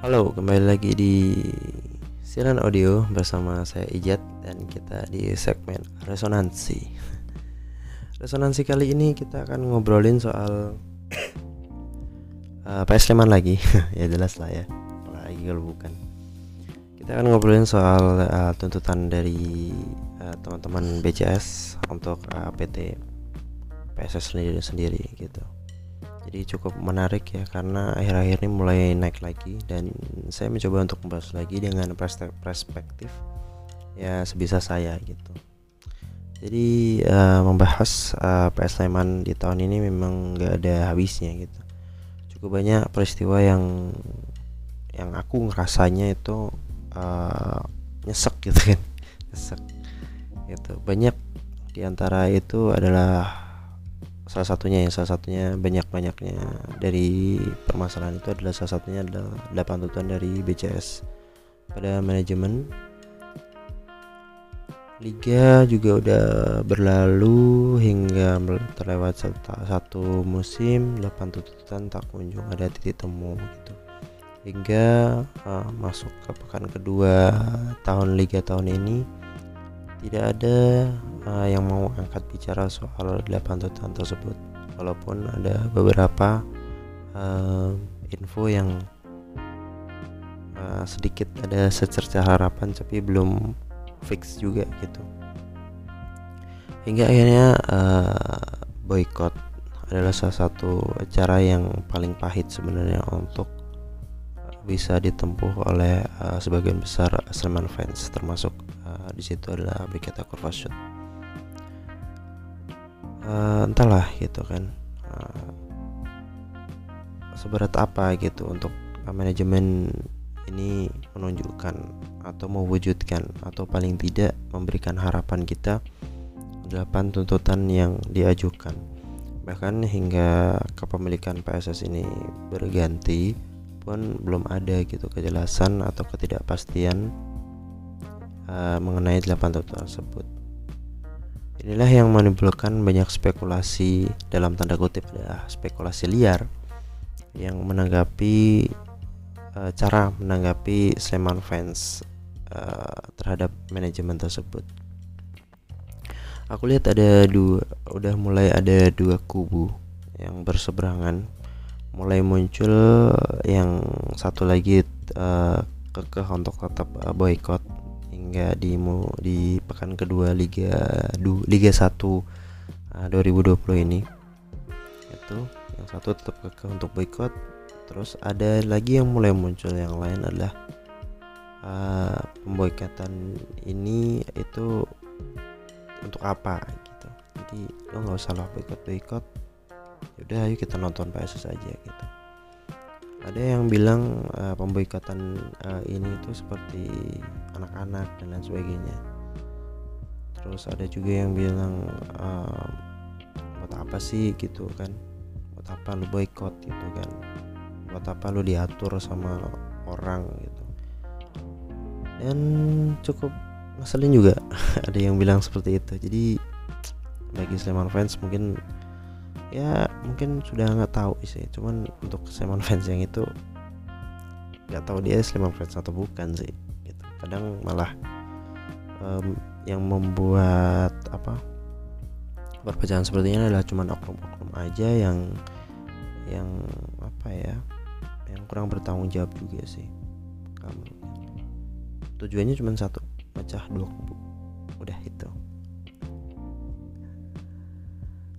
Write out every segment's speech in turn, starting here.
Halo, kembali lagi di Siaran Audio bersama saya Ijat dan kita di segmen Resonansi. Resonansi kali ini kita akan ngobrolin soal uh, PS Sleman lagi, ya jelas lah ya. Apalagi kalau bukan. Kita akan ngobrolin soal uh, tuntutan dari uh, teman-teman BCS untuk uh, PT PSS sendiri sendiri gitu jadi cukup menarik ya karena akhir-akhir ini mulai naik lagi dan saya mencoba untuk membahas lagi dengan perspektif ya sebisa saya gitu. Jadi uh, membahas uh, PS Sleman di tahun ini memang nggak ada habisnya gitu. Cukup banyak peristiwa yang yang aku ngerasanya itu uh, nyesek gitu kan nyesek gitu. Banyak di antara itu adalah salah satunya ya salah satunya banyak banyaknya dari permasalahan itu adalah salah satunya adalah delapan tuntutan dari BCS pada manajemen. Liga juga udah berlalu hingga terlewat satu, musim 8 tuntutan tak kunjung ada titik temu gitu. Hingga uh, masuk ke pekan kedua tahun Liga tahun ini tidak ada uh, yang mau angkat bicara soal 8 tuntutan tersebut. Walaupun ada beberapa uh, info yang uh, sedikit ada secerca harapan tapi belum fix juga gitu. Hingga akhirnya uh, boykot adalah salah satu cara yang paling pahit sebenarnya untuk bisa ditempuh oleh uh, sebagian besar Sleman fans termasuk uh, di situ adalah Brigata Kurvasut. Uh, entahlah gitu kan uh, seberat apa gitu untuk manajemen ini menunjukkan atau mewujudkan atau paling tidak memberikan harapan kita delapan tuntutan yang diajukan bahkan hingga kepemilikan PSS ini berganti pun belum ada gitu kejelasan atau ketidakpastian uh, mengenai 8 tuntutan tersebut. Inilah yang menimbulkan banyak spekulasi dalam tanda kutip adalah spekulasi liar yang menanggapi uh, cara menanggapi Sleman fans uh, terhadap manajemen tersebut. Aku lihat ada dua, udah mulai ada dua kubu yang berseberangan mulai muncul yang satu lagi uh, kekeh untuk tetap boykot hingga di di pekan kedua Liga du, Liga 1 uh, 2020 ini. Itu yang satu tetap kekeh untuk boykot. Terus ada lagi yang mulai muncul yang lain adalah uh, pemboikotan ini itu untuk apa gitu. Jadi lo nggak usah lah boykot boykot. Yaudah ayo kita nonton PSS aja gitu. Ada yang bilang uh, pemboikotan uh, ini itu seperti anak-anak dan lain sebagainya. Terus ada juga yang bilang uh, buat apa sih? gitu kan. Buat apa lu boykot? gitu kan. Buat apa lu diatur sama orang? gitu. Dan cukup ngeselin juga. Ada yang bilang seperti itu. Jadi bagi Sleman fans mungkin ya mungkin sudah nggak tahu sih. Cuman untuk Sleman fans yang itu nggak tahu dia Sleman fans atau bukan sih kadang malah um, yang membuat apa perpecahan seperti ini adalah cuman oknum-oknum aja yang yang apa ya yang kurang bertanggung jawab juga sih. Kamu tujuannya cuma satu pecah dua kubu. Udah itu.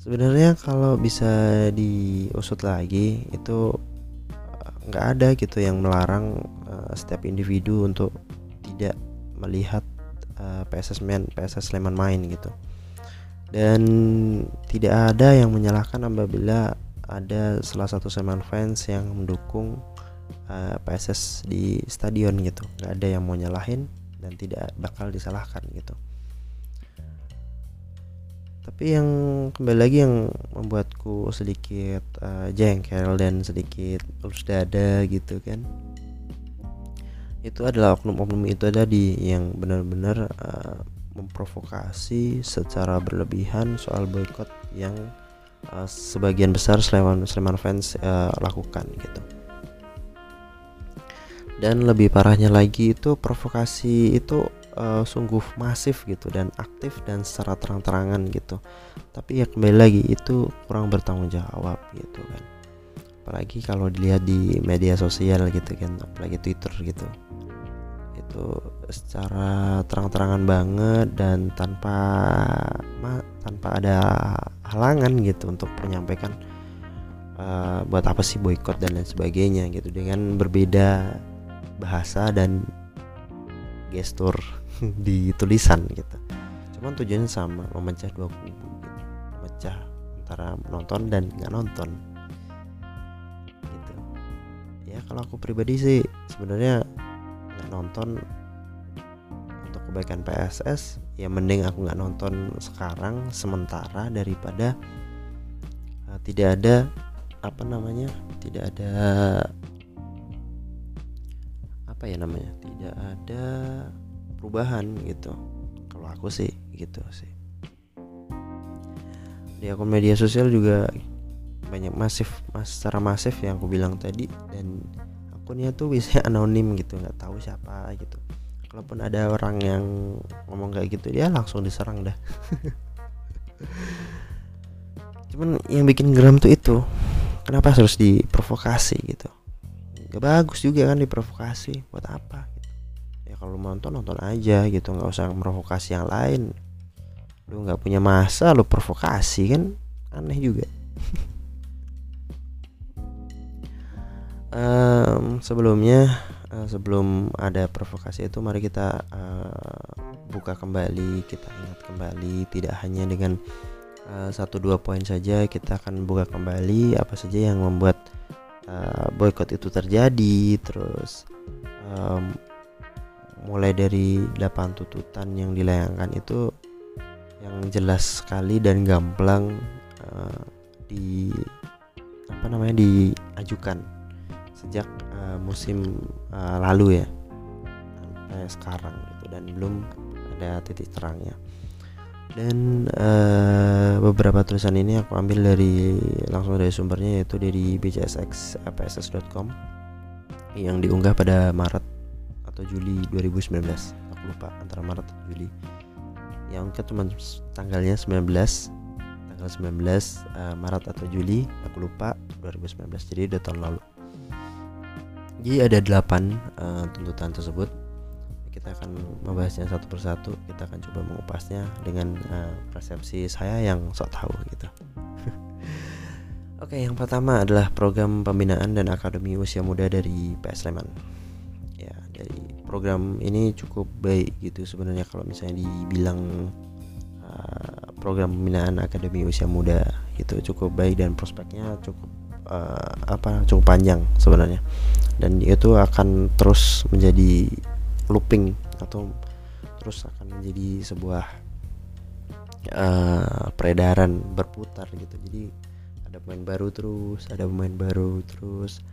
Sebenarnya kalau bisa diusut lagi itu eh, nggak ada gitu yang melarang uh, setiap individu untuk tidak melihat uh, PSS main PSS Sleman main gitu. Dan tidak ada yang menyalahkan apabila ada salah satu Sleman fans yang mendukung uh, PSS di stadion gitu. Nggak ada yang mau nyalahin dan tidak bakal disalahkan gitu. Tapi yang kembali lagi yang membuatku sedikit uh, jengkel dan sedikit ulus dada gitu kan itu adalah oknum-oknum itu tadi yang benar-benar uh, memprovokasi secara berlebihan soal boykot yang uh, sebagian besar Sleman Sleman fans uh, lakukan gitu. Dan lebih parahnya lagi itu provokasi itu uh, sungguh masif gitu dan aktif dan secara terang-terangan gitu. Tapi ya kembali lagi itu kurang bertanggung jawab gitu kan apalagi kalau dilihat di media sosial gitu kan apalagi Twitter gitu. Itu secara terang-terangan banget dan tanpa ma, tanpa ada halangan gitu untuk menyampaikan uh, buat apa sih boykot dan lain sebagainya gitu. Dengan berbeda bahasa dan gestur di tulisan gitu. Cuman tujuannya sama memecah dua kubu gitu. Memecah antara nonton dan nggak nonton kalau aku pribadi sih sebenarnya nggak nonton untuk kebaikan PSS ya mending aku nggak nonton sekarang sementara daripada uh, tidak ada apa namanya tidak ada apa ya namanya tidak ada perubahan gitu. Kalau aku sih gitu sih. Di akun media sosial juga banyak masif mas secara masif yang aku bilang tadi. Dan akunnya tuh biasanya anonim gitu nggak tahu siapa gitu. Kalaupun ada orang yang ngomong kayak gitu dia langsung diserang dah. Cuman yang bikin geram tuh itu kenapa harus diprovokasi gitu? Gak bagus juga kan diprovokasi buat apa gitu. ya kalau nonton nonton aja gitu nggak usah provokasi yang lain. Lu nggak punya masa lu provokasi kan? Aneh juga um, sebelumnya uh, sebelum ada provokasi itu mari kita uh, buka kembali kita ingat kembali tidak hanya dengan uh, satu dua poin saja kita akan buka kembali apa saja yang membuat uh, boykot itu terjadi. Terus um, mulai dari 8 tuntutan yang dilayangkan itu yang jelas sekali dan gamblang uh, di apa namanya diajukan sejak uh, musim uh, lalu ya. Sampai sekarang gitu dan belum ada titik terangnya dan uh, beberapa tulisan ini aku ambil dari langsung dari sumbernya yaitu dari bcsxpss.com yang diunggah pada Maret atau Juli 2019 aku lupa antara Maret atau Juli. Yang ke cuma tanggalnya 19 tanggal 19 uh, Maret atau Juli aku lupa 2019 jadi udah tahun lalu jadi ada 8 uh, tuntutan tersebut. Kita akan membahasnya satu persatu. Kita akan coba mengupasnya dengan uh, persepsi saya yang sok tahu gitu. Oke, yang pertama adalah program pembinaan dan akademi usia muda dari PS Sleman. Ya, dari program ini cukup baik gitu sebenarnya kalau misalnya dibilang uh, program pembinaan akademi usia muda itu cukup baik dan prospeknya cukup uh, apa cukup panjang sebenarnya. Dan itu akan terus menjadi looping atau terus akan menjadi sebuah uh, peredaran berputar gitu. Jadi ada pemain baru terus ada pemain baru terus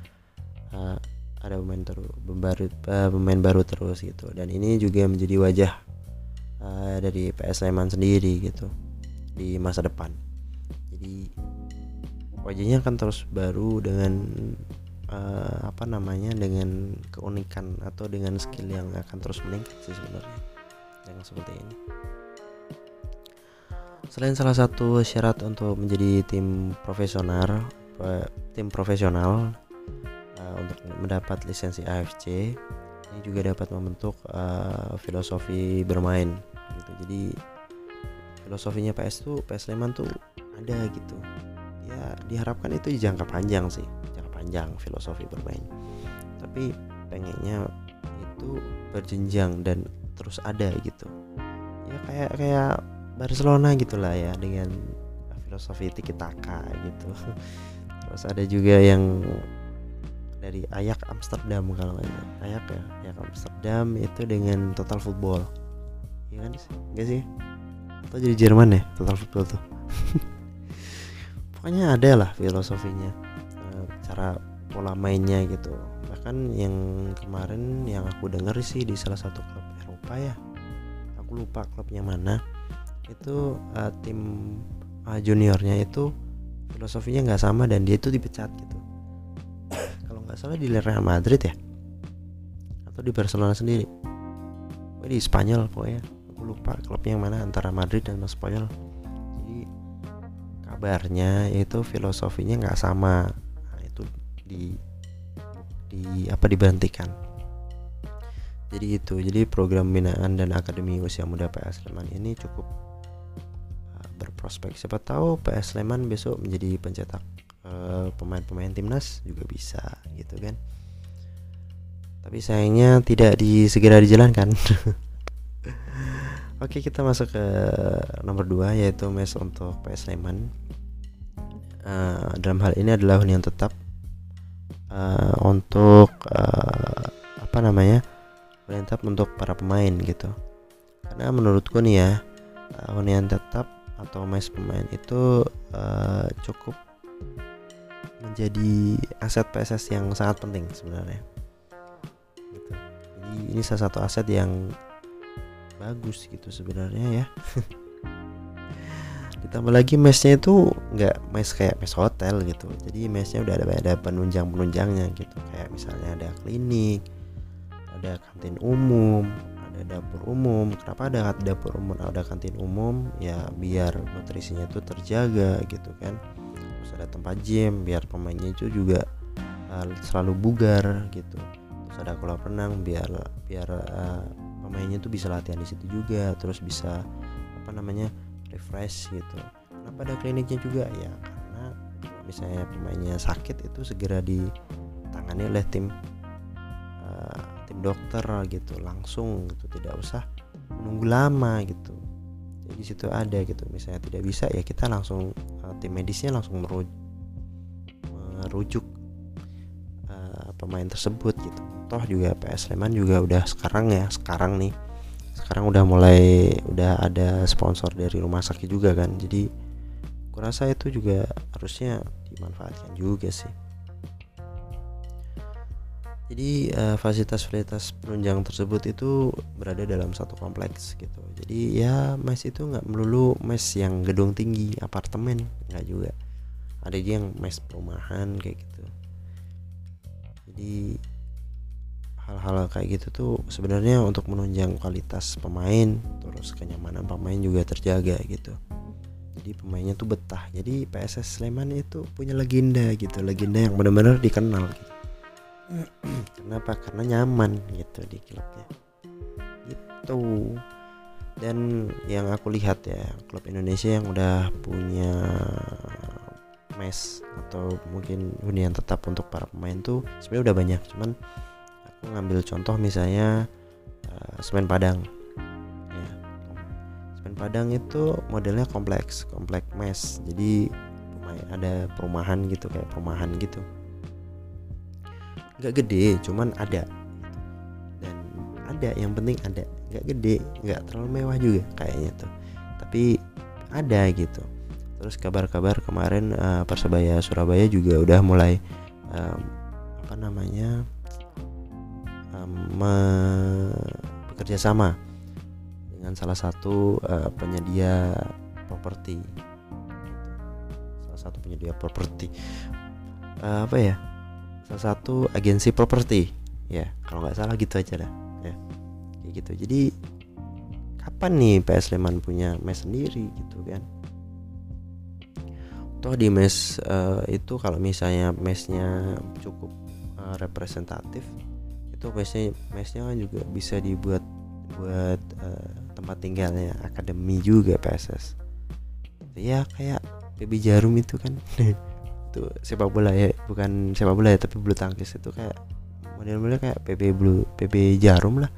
uh, ada pemain baru uh, pemain baru terus gitu. Dan ini juga menjadi wajah uh, dari PS Sleman sendiri gitu di masa depan. Jadi wajahnya akan terus baru dengan uh, apa namanya dengan keunikan atau dengan skill yang akan terus meningkat sih sebenarnya. Yang seperti ini. Selain salah satu syarat untuk menjadi tim profesional uh, tim profesional uh, untuk mendapat lisensi AFC ini juga dapat membentuk uh, filosofi bermain gitu. Jadi filosofinya PS tuh PS Sleman tuh ada gitu ya diharapkan itu jangka panjang sih panjang filosofi bermain. Tapi pengennya itu berjenjang dan terus ada gitu. Ya kayak kayak Barcelona gitulah ya dengan filosofi tiki taka gitu. Terus ada juga yang dari Ayak Amsterdam kalau nggak Ayak ya Ayak Amsterdam itu dengan total football. Ya kan enggak sih? Atau jadi Jerman ya total football tuh pokoknya ada lah filosofinya cara pola mainnya gitu. Bahkan yang kemarin yang aku dengar sih di salah satu klub Eropa ya aku lupa klubnya mana itu uh, tim uh, juniornya itu filosofinya nggak sama dan dia itu dipecat gitu. Kalau nggak salah di Real Madrid ya atau di Barcelona sendiri. Di Spanyol pokoknya aku lupa klubnya yang mana antara Madrid dan Spanyol kabarnya itu filosofinya nggak sama. Nah, itu di di apa diberhentikan. Jadi itu jadi program binaan dan akademi usia muda PS Sleman ini cukup uh, berprospek. Siapa tahu PS Sleman besok menjadi pencetak uh, pemain-pemain timnas juga bisa gitu kan. Tapi sayangnya tidak disegera dijalankan Oke kita masuk ke nomor 2 yaitu mes untuk PS Sleman. Uh, dalam hal ini adalah hunian tetap. Uh, untuk uh, apa namanya hunian tetap untuk para pemain gitu. Karena menurutku nih ya uh, hunian tetap atau mes pemain itu uh, cukup menjadi aset PSS yang sangat penting sebenarnya. Ini salah satu aset yang bagus gitu sebenarnya ya. Ditambah lagi mesnya itu nggak mes kayak mes hotel gitu. Jadi mesnya udah ada ada penunjang penunjangnya gitu. Kayak misalnya ada klinik ada kantin umum ada dapur umum. Kenapa ada dapur umum ada kantin umum? Ya biar nutrisinya itu terjaga gitu kan. Terus ada tempat gym biar pemainnya itu juga uh, selalu bugar gitu. Ada kolam renang biar biar uh, pemainnya tuh bisa latihan di situ juga terus bisa apa namanya refresh gitu. Kenapa ada kliniknya juga ya karena misalnya pemainnya sakit itu segera ditangani oleh tim uh, tim dokter gitu langsung gitu tidak usah menunggu lama gitu. Jadi situ ada gitu misalnya tidak bisa ya kita langsung uh, tim medisnya langsung merujuk, pemain tersebut gitu. Toh juga PS Sleman juga udah sekarang ya sekarang nih. Sekarang udah mulai udah ada sponsor dari rumah sakit juga kan. Jadi kurasa itu juga harusnya dimanfaatkan juga sih. Jadi uh, fasilitas-fasilitas penunjang tersebut itu berada dalam satu kompleks gitu. Jadi ya mes itu nggak melulu mes yang gedung tinggi apartemen nggak juga. Ada yang mes perumahan kayak gitu jadi hal-hal kayak gitu tuh sebenarnya untuk menunjang kualitas pemain terus kenyamanan pemain juga terjaga gitu. Jadi pemainnya tuh betah. Jadi PSS Sleman itu punya legenda gitu legenda yang benar-benar dikenal gitu. Kenapa? Karena nyaman gitu di klubnya. Gitu. Dan yang aku lihat ya klub Indonesia yang udah punya mes atau mungkin hunian tetap untuk para pemain tuh sebenarnya udah banyak. Cuman aku ngambil contoh misalnya uh, semen Padang. Ya. Semen Padang itu modelnya kompleks kompleks mes. Jadi ada perumahan gitu kayak perumahan gitu. Nggak gede cuman ada. Dan ada yang penting ada. Nggak gede nggak terlalu mewah juga kayaknya tuh. Tapi ada gitu terus kabar-kabar kemarin uh, persebaya Surabaya juga udah mulai um, apa namanya bekerja sama dengan salah satu uh, penyedia properti. Salah satu penyedia properti. Uh, apa ya? Salah satu agensi properti. Ya kalau nggak salah gitu aja lah ya kayak gitu. Jadi kapan nih PS Sleman punya mes sendiri gitu kan toh di mes uh, itu kalau misalnya mesnya cukup uh, representatif itu mesnya mesnya kan juga bisa dibuat buat uh, tempat tinggalnya akademi juga PSS ya kayak PB Jarum itu kan. Itu sepak bola ya bukan sepak bola ya tapi bulu tangkis itu kayak model-model kayak PB bulu PB Jarum lah.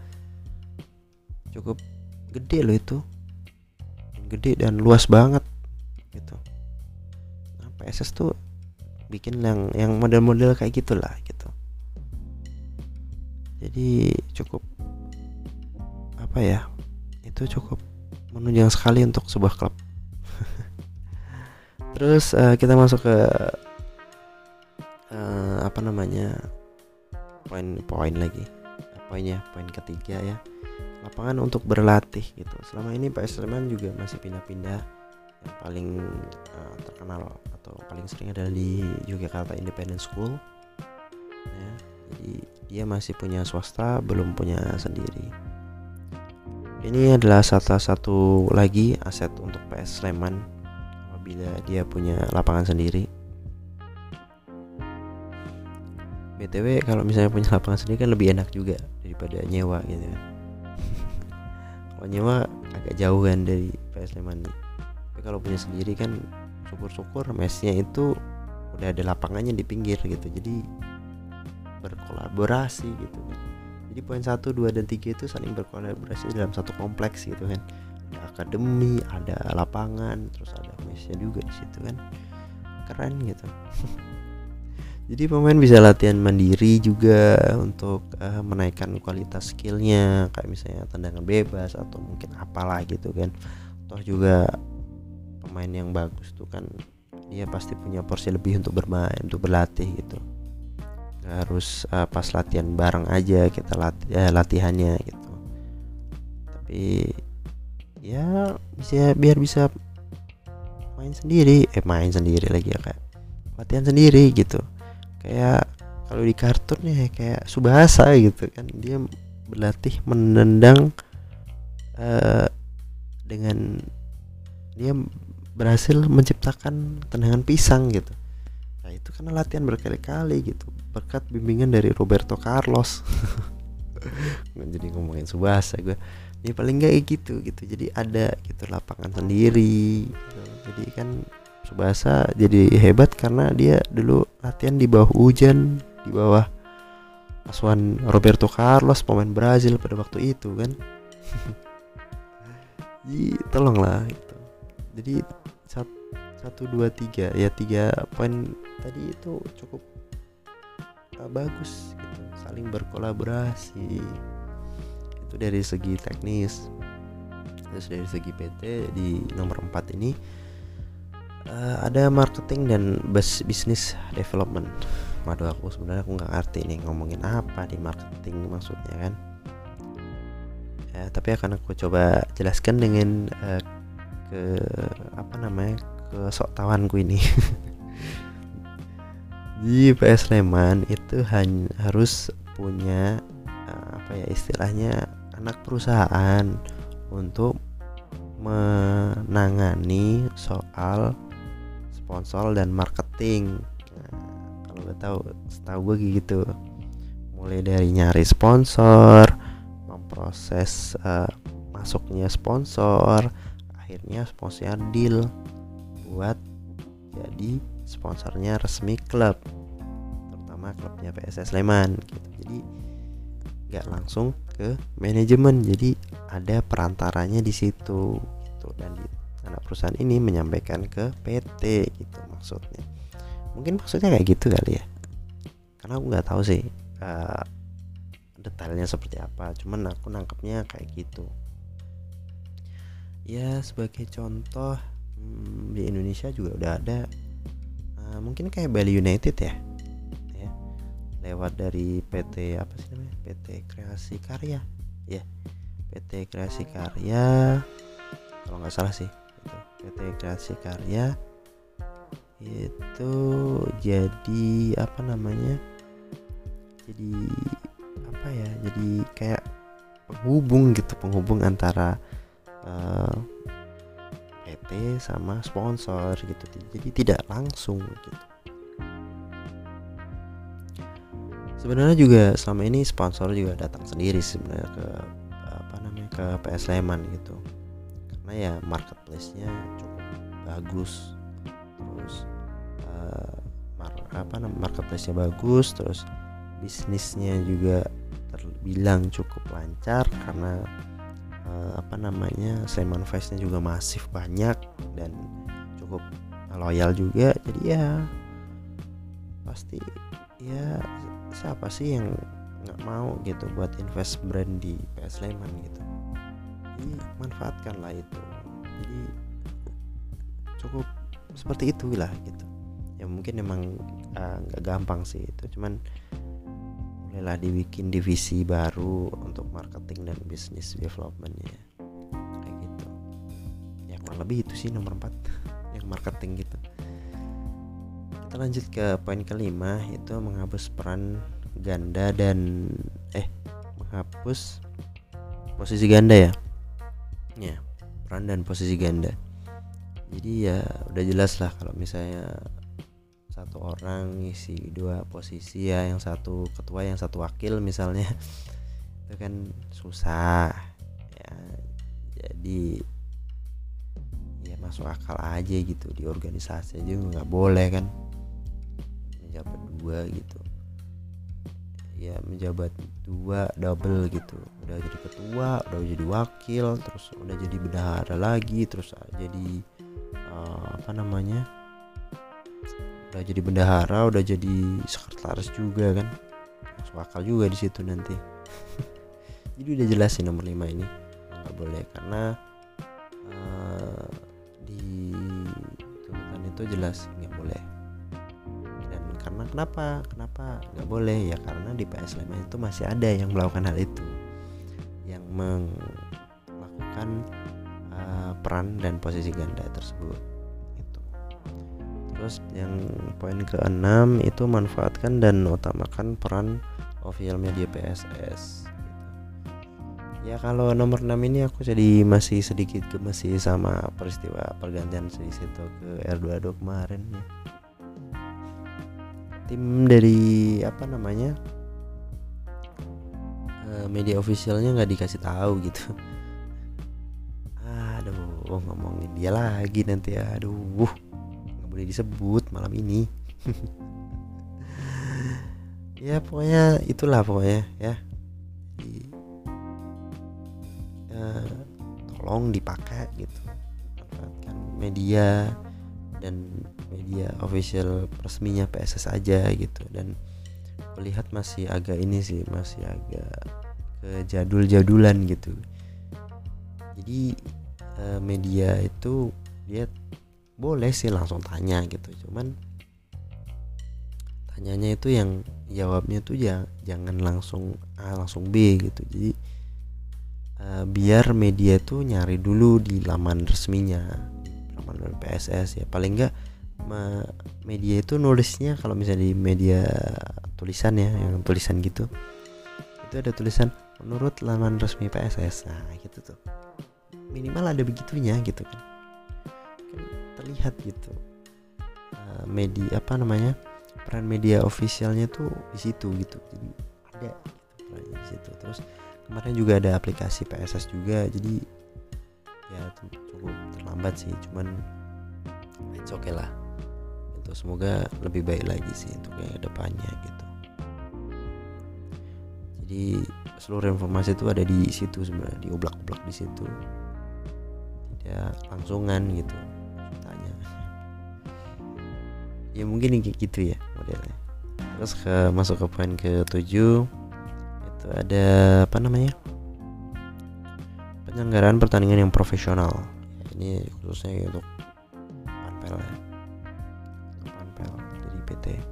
Cukup gede loh itu. Gede dan luas banget PSS tuh bikin yang yang model-model kayak gitulah gitu. Jadi cukup apa ya itu cukup menunjang sekali untuk sebuah klub. Terus uh, kita masuk ke uh, apa namanya poin-poin lagi. Poinnya poin ketiga ya. Lapangan untuk berlatih gitu. Selama ini Pak Sleman juga masih pindah-pindah yang paling uh, terkenal atau paling sering adalah di Yogyakarta Independent School. Ya jadi dia masih punya swasta belum punya sendiri. Ini adalah salah satu lagi aset untuk PS Sleman apabila dia punya lapangan sendiri. BTW kalau misalnya punya lapangan sendiri kan lebih enak juga daripada nyewa gitu kan. Kalau nyewa agak jauh kan dari PS Sleman tapi kalau punya sendiri kan syukur-syukur mesnya itu udah ada lapangannya di pinggir gitu. Jadi berkolaborasi gitu kan. Jadi poin satu dua dan tiga itu saling berkolaborasi dalam satu kompleks gitu kan. Ada akademi ada lapangan terus ada mesnya juga di situ kan. Keren gitu. Jadi pemain bisa latihan mandiri juga untuk uh, menaikkan kualitas skillnya. Kayak misalnya tendangan bebas atau mungkin apalah gitu kan. Toh juga pemain yang bagus tuh kan dia pasti punya porsi lebih untuk bermain untuk berlatih gitu. Gak harus uh, pas latihan bareng aja kita latih eh, latihannya gitu. Tapi ya bisa biar bisa main sendiri eh main sendiri lagi ya kayak latihan sendiri gitu. Kayak kalau di kartun ya kayak Subasa gitu kan dia berlatih menendang uh, dengan dia berhasil menciptakan tendangan pisang gitu. Nah itu karena latihan berkali-kali gitu. Berkat bimbingan dari Roberto Carlos. Jadi ngomongin Subasa gue ini paling gak gitu gitu. Jadi ada gitu lapangan sendiri gitu. jadi kan Subasa jadi hebat karena dia dulu latihan di bawah hujan di bawah asuhan Roberto Carlos pemain Brazil pada waktu itu kan. Jadi tolonglah jadi satu dua tiga. Ya tiga poin tadi itu cukup uh, bagus gitu. Saling berkolaborasi. Itu dari segi teknis terus dari segi PT di nomor 4 ini uh, ada marketing dan bus business development. Waduh aku sebenarnya aku nggak ngerti nih ngomongin apa di marketing maksudnya kan. Ya, tapi akan aku coba jelaskan dengan uh, ke apa namanya ke sok tawanku ini di PS Sleman itu hanya harus punya uh, apa ya istilahnya anak perusahaan untuk menangani soal sponsor dan marketing. Nah, kalau gue tahu, setahu gue gitu. Mulai dari nyari sponsor, memproses uh, masuknya sponsor, akhirnya sponsor deal buat jadi sponsornya resmi klub. Terutama klubnya PSS Sleman gitu. Jadi nggak langsung ke manajemen. Jadi ada perantaranya di situ gitu. Dan di anak perusahaan ini menyampaikan ke PT gitu maksudnya. Mungkin maksudnya kayak gitu kali ya. Karena aku nggak tahu sih uh, detailnya seperti apa. Cuman aku nangkepnya kayak gitu ya sebagai contoh hmm, di Indonesia juga udah ada uh, mungkin kayak Bali United ya ya lewat dari PT apa sih namanya? PT Kreasi Karya ya PT Kreasi Karya kalau nggak salah sih itu PT Kreasi Karya itu jadi apa namanya jadi apa ya jadi kayak penghubung gitu penghubung antara uh, PT sama sponsor gitu. Jadi tidak langsung gitu. Sebenarnya juga selama ini sponsor juga datang sendiri sebenarnya ke apa namanya ke PS Sleman gitu. Karena ya marketplace-nya cukup bagus. Terus uh, mar apa namanya marketplace-nya bagus. Terus bisnisnya juga terbilang cukup lancar karena uh, apa namanya Sleman face nya juga masif banyak dan cukup loyal juga. Jadi ya pasti ya siapa sih yang nggak mau gitu buat invest brand di PS Sleman gitu? Jadi manfaatkanlah itu. Jadi cukup seperti itulah gitu. Ya mungkin emang eh, nggak uh, gampang sih itu cuman mulailah dibikin divisi baru untuk marketing dan bisnis developmentnya kayak gitu. Ya kurang lebih itu sih nomor 4 yang marketing gitu kita lanjut ke poin kelima itu menghapus peran ganda dan eh menghapus posisi ganda ya. Ya peran dan posisi ganda. Jadi ya udah jelas lah kalau misalnya satu orang ngisi dua posisi ya yang satu ketua yang satu wakil misalnya. Itu kan susah ya. Jadi ya masuk akal aja gitu di organisasi aja nggak boleh kan. Menjabat dua gitu. Ya menjabat dua double gitu. Udah jadi ketua udah jadi wakil terus udah jadi bendahara lagi terus jadi uh, apa namanya udah jadi bendahara udah jadi sekretaris juga kan. Masuk akal juga di situ nanti. Jadi udah jelas sih nomor 5 ini. Nggak boleh karena uh, di tuntutan itu jelas nggak boleh. Dan karena kenapa? Kenapa nggak boleh? Ya karena di PS5 itu masih ada yang melakukan hal itu. Yang melakukan uh, peran dan posisi ganda tersebut terus yang poin keenam itu manfaatkan dan utamakan peran official media PSS gitu. ya kalau nomor 6 ini aku jadi masih sedikit gemesi sama peristiwa pergantian di situ ke R22 kemarin ya. Tim dari apa namanya eh, media officialnya nggak dikasih tahu gitu. Aduh ngomongin dia lagi nanti aduh boleh disebut malam ini. Ya pokoknya itulah pokoknya ya. Jadi, ya, tolong dipakai gitu. Manfaatkan media dan media official resminya PSS aja gitu. Dan melihat masih agak ini sih masih agak kejadul-jadulan gitu. Jadi eh, media itu dia boleh sih langsung tanya gitu cuman tanyanya itu yang jawabnya tuh ya jangan langsung A langsung B gitu. Jadi uh, biar media tuh nyari dulu di laman resminya laman PSS ya. Paling enggak media itu nulisnya kalau misalnya di media tulisan ya yang tulisan gitu itu ada tulisan menurut laman resmi PSS nah gitu tuh. Minimal ada begitunya gitu kan terlihat gitu. Uh, media apa namanya peran media ofisialnya tuh di situ gitu. Jadi ada gitu di situ. Terus kemarin juga ada aplikasi PSS juga. Jadi ya cukup terlambat sih cuman it's okay lah. Itu semoga lebih baik lagi sih untuk yang depannya gitu. Jadi seluruh informasi itu ada di situ sebenarnya dioblak-oblak di situ. Tidak langsungan gitu ya mungkin gitu ya modelnya. Terus ke masuk ke poin ke tujuh itu ada apa namanya? Penyelenggaraan pertandingan yang profesional. Ini khususnya untuk panpel ya. Panpel dari PT ya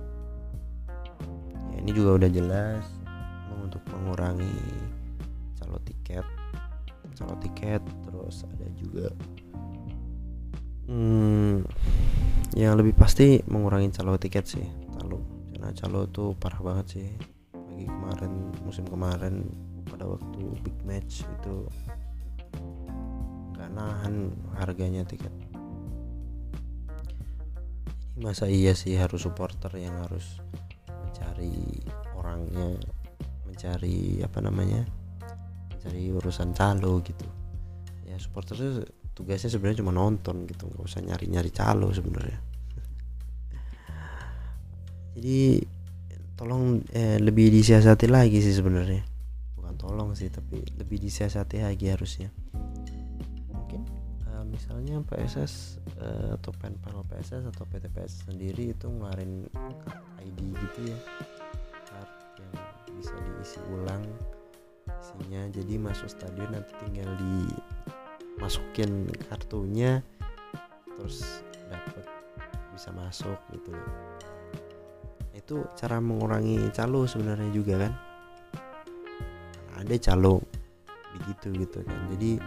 ini juga udah jelas untuk mengurangi calo tiket. Calo tiket terus ada juga hmm, yang lebih pasti mengurangi calo tiket sih calo. Karena calo tuh parah banget sih. Lagi kemarin musim kemarin pada waktu big match itu nggak nahan harganya tiket. Masa iya sih harus supporter yang harus mencari orangnya mencari apa namanya mencari urusan calo gitu. Ya supporter tuh tugasnya sebenarnya cuma nonton gitu nggak usah nyari nyari calo sebenarnya. Jadi tolong eh, lebih disiasati lagi sih sebenarnya. Bukan tolong sih tapi lebih disiasati lagi harusnya. Mungkin uh, misalnya PSS uh, eh, atau penpal PSS atau PTPS sendiri itu ngeluarin ID gitu ya. Card yang bisa diisi ulang isinya. Jadi masuk stadion nanti tinggal dimasukin kartunya terus dapat bisa masuk gitu loh. Itu cara mengurangi calo sebenarnya juga kan? Ada calo begitu gitu kan. Jadi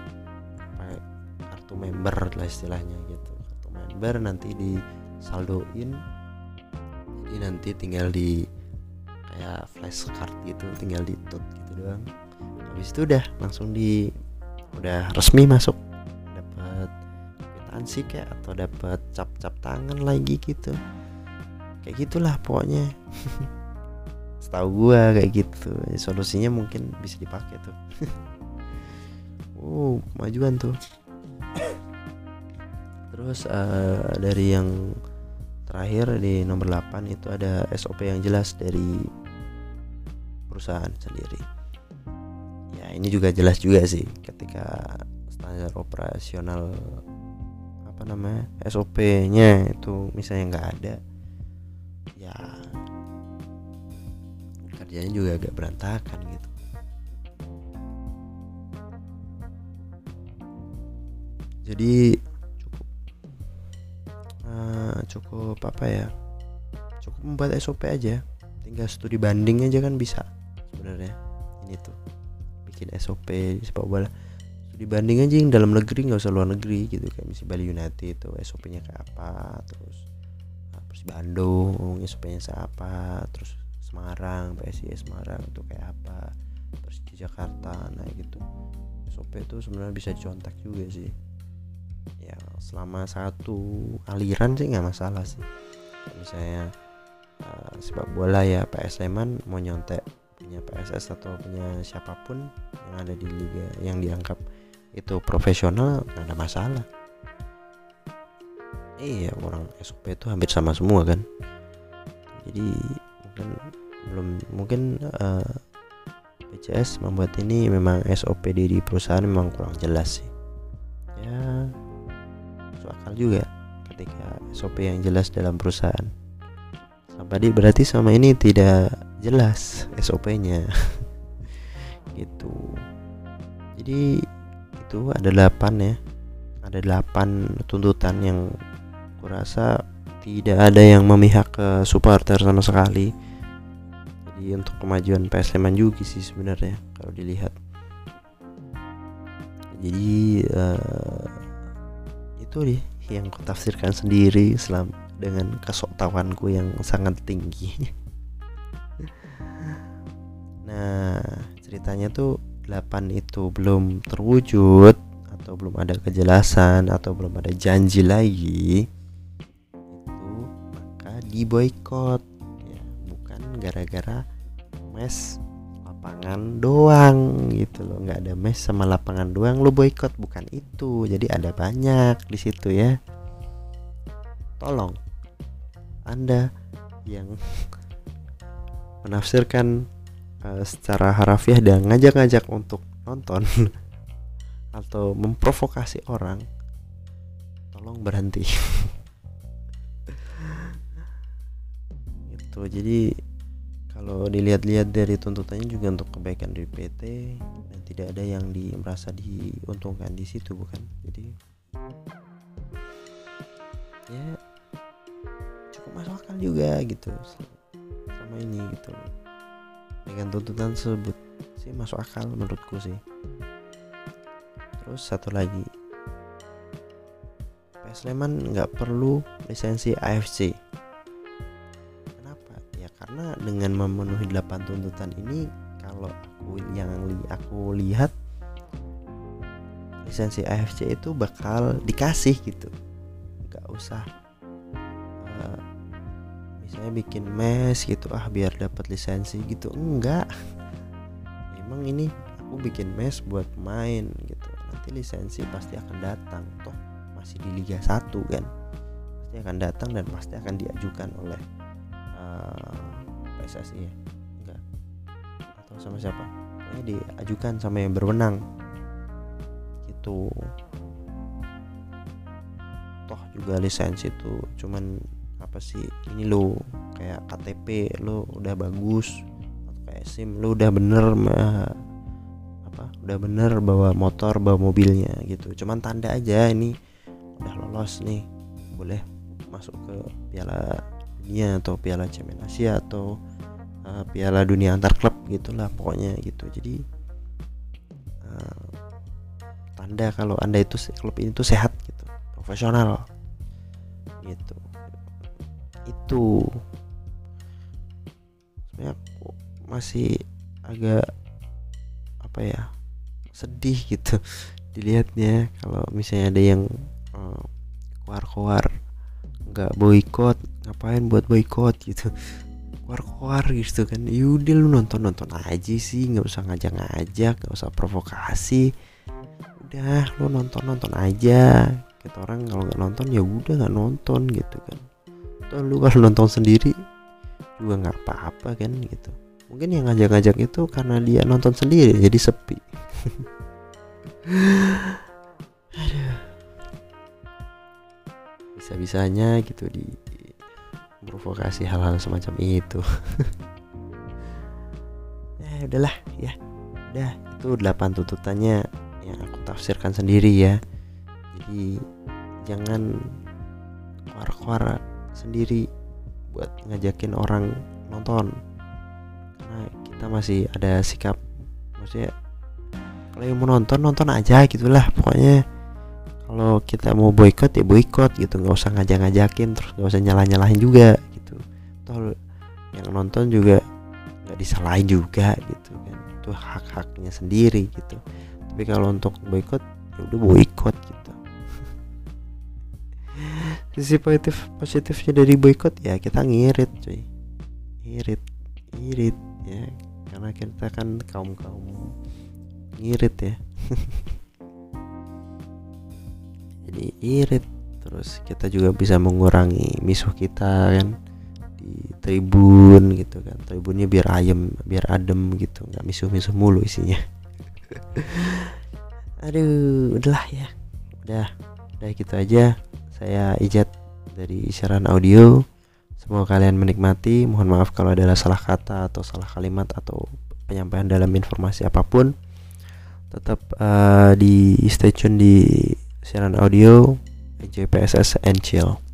pakai kartu member lah istilahnya gitu. Kartu member nanti di saldoin jadi nanti tinggal di kayak flashcard gitu tinggal di tut gitu doang. Habis itu udah langsung di udah resmi masuk. Dapat kwitansi kayak atau dapat cap-cap tangan lagi gitu. Kayak gitulah pokoknya. Setahu gua kayak gitu. Solusinya mungkin bisa dipakai tuh. Oh majuan tuh. Terus uh, dari yang terakhir di nomor 8 itu ada SOP yang jelas dari perusahaan sendiri ya ini juga jelas juga sih ketika standar operasional apa namanya SOP-nya itu misalnya nggak ada ya kerjanya juga agak berantakan gitu. Jadi cukup uh, cukup apa ya cukup membuat SOP aja tinggal studi banding aja kan bisa sebenarnya ini tuh bikin SOP sepak bola. Studi banding aja yang dalam negeri nggak usah luar negeri gitu. Kayak misalnya Bali United itu SOP-nya kayak apa terus Persi Bandung SOP-nya apa terus Semarang PSIS Semarang itu kayak apa terus di Jakarta nah gitu. SOP itu sebenarnya bisa dicontak juga sih. Ya selama satu aliran sih nggak masalah sih. Misalnya uh, sepak bola ya PS Sleman mau nyontek punya PSS atau punya siapa pun yang ada di liga yang dianggap itu profesional nggak ada masalah. Iya orang SOP itu hampir sama semua kan? Jadi mungkin belum mungkin uh, eh, PCS membuat ini memang SOP di perusahaan memang kurang jelas sih. Ya akal juga ketika SOP yang jelas dalam perusahaan. Tadi berarti sama ini tidak jelas SOP-nya gitu. Jadi itu ada delapan ya. Ada delapan tuntutan yang kurasa tidak ada yang memihak ke supporter sama sekali. Jadi untuk kemajuan PS Sleman juga sih sebenarnya kalau dilihat. Jadi uh, itu deh yang kutafsirkan sendiri selam dengan kesoktawanku yang sangat tinggi ceritanya tuh 8 itu belum terwujud atau belum ada kejelasan atau belum ada janji lagi itu maka diboykot ya bukan gara-gara mes lapangan doang gitu loh. Nggak ada mes sama lapangan doang lo boykot bukan itu. Jadi ada banyak di situ ya. Tolong anda yang menafsirkan uh, secara harafiah dan ngajak-ngajak untuk nonton atau memprovokasi orang tolong berhenti. Itu jadi kalau dilihat-lihat dari tuntutannya juga untuk kebaikan dari PT dan tidak ada yang di merasa diuntungkan di situ bukan? Jadi ya cukup masuk akal juga gitu sama ini gitu dengan tuntutan tersebut sih masuk akal menurutku sih. Terus satu lagi. PS Sleman nggak perlu lisensi AFC karena dengan memenuhi 8 tuntutan ini kalau aku yang li aku lihat lisensi AFC itu bakal dikasih gitu. Nggak usah misalnya bikin mes gitu ah biar dapat lisensi gitu. Enggak. Emang ini aku bikin mes buat main gitu. Nanti lisensi pasti akan datang toh. Masih di Liga 1 kan. Pasti akan datang dan pasti akan diajukan oleh uh, PSSI ya. Enggak. Atau sama siapa. Ini diajukan sama yang berwenang. Gitu. Toh juga lisensi itu cuman apa sih ini lo kayak KTP lo udah bagus atau kayak SIM lo udah bener apa udah bener bawa motor bawa mobilnya gitu. Cuman tanda aja ini udah lolos nih boleh masuk ke piala dunia atau piala Champions Asia atau uh, Piala Dunia antar klub gitulah pokoknya gitu. Jadi uh, tanda kalau anda itu klub ini tuh sehat gitu profesional itu sebenarnya aku masih agak apa ya sedih gitu dilihatnya. Kalau misalnya ada yang uh, keluar-keluar nggak boykot ngapain buat boykot gitu? Keluar-keluar gitu kan. Yaudah lu nonton nonton aja sih nggak usah ngajak-ngajak nggak usah provokasi. Udah lu nonton nonton aja. Kita orang kalau nggak nonton ya udah nggak nonton gitu kan atau lu kalau nonton sendiri juga nggak apa-apa kan gitu. Mungkin yang ngajak-ngajak itu karena dia nonton sendiri jadi sepi. Bisa-bisanya gitu di provokasi hal-hal semacam itu. Ya udahlah ya. Udah itu delapan tuntutannya yang aku tafsirkan sendiri ya. Jadi jangan keluar-keluar sendiri buat ngajakin orang nonton. Karena kita masih ada sikap maksudnya kalau yang mau nonton nonton aja gitulah. Pokoknya kalau kita mau boykot ya boykot gitu. Nggak usah ngajak-ngajakin terus nggak usah nyalah-nyalahin juga gitu. Toh yang nonton juga nggak disalahin juga gitu kan. Itu hak-haknya sendiri gitu. Tapi kalau untuk boykot ya udah boykot gitu sisi positif positifnya dari boykot ya kita ngirit cuy. Ngirit ngirit ya. Karena kita kan kaum kaum ngirit ya. Jadi irit terus kita juga bisa mengurangi misuh kita kan di tribun gitu kan. Tribunnya biar ayem biar adem gitu nggak misuh-misuh mulu isinya. Aduh udahlah ya. Udah udah gitu aja saya ijat dari siaran audio. Semoga kalian menikmati. Mohon maaf kalau ada salah kata atau salah kalimat atau penyampaian dalam informasi apa pun. Tetap uh, di stay tune di siaran audio JPSS and Chill.